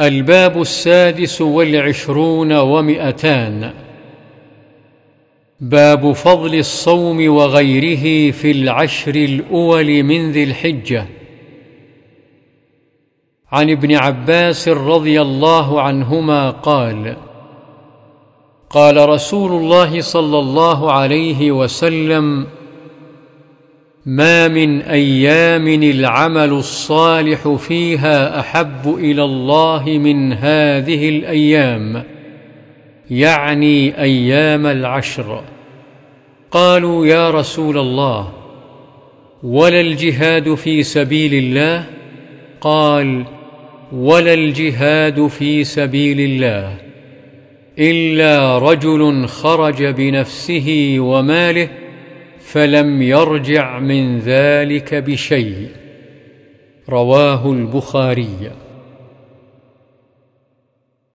الباب السادس والعشرون ومئتان. باب فضل الصوم وغيره في العشر الأول من ذي الحجة. عن ابن عباس رضي الله عنهما قال قال رسول الله صلى الله عليه وسلم ما من أيام العمل الصالح فيها أحب إلى الله من هذه الأيام يعني أيام العشر. قالوا يا رسول الله ولا الجهاد في سبيل الله؟ قال ولا الجهاد في سبيل الله إلا رجل خرج بنفسه وماله فلم يرجع من ذلك بشيء. رواه البخاري.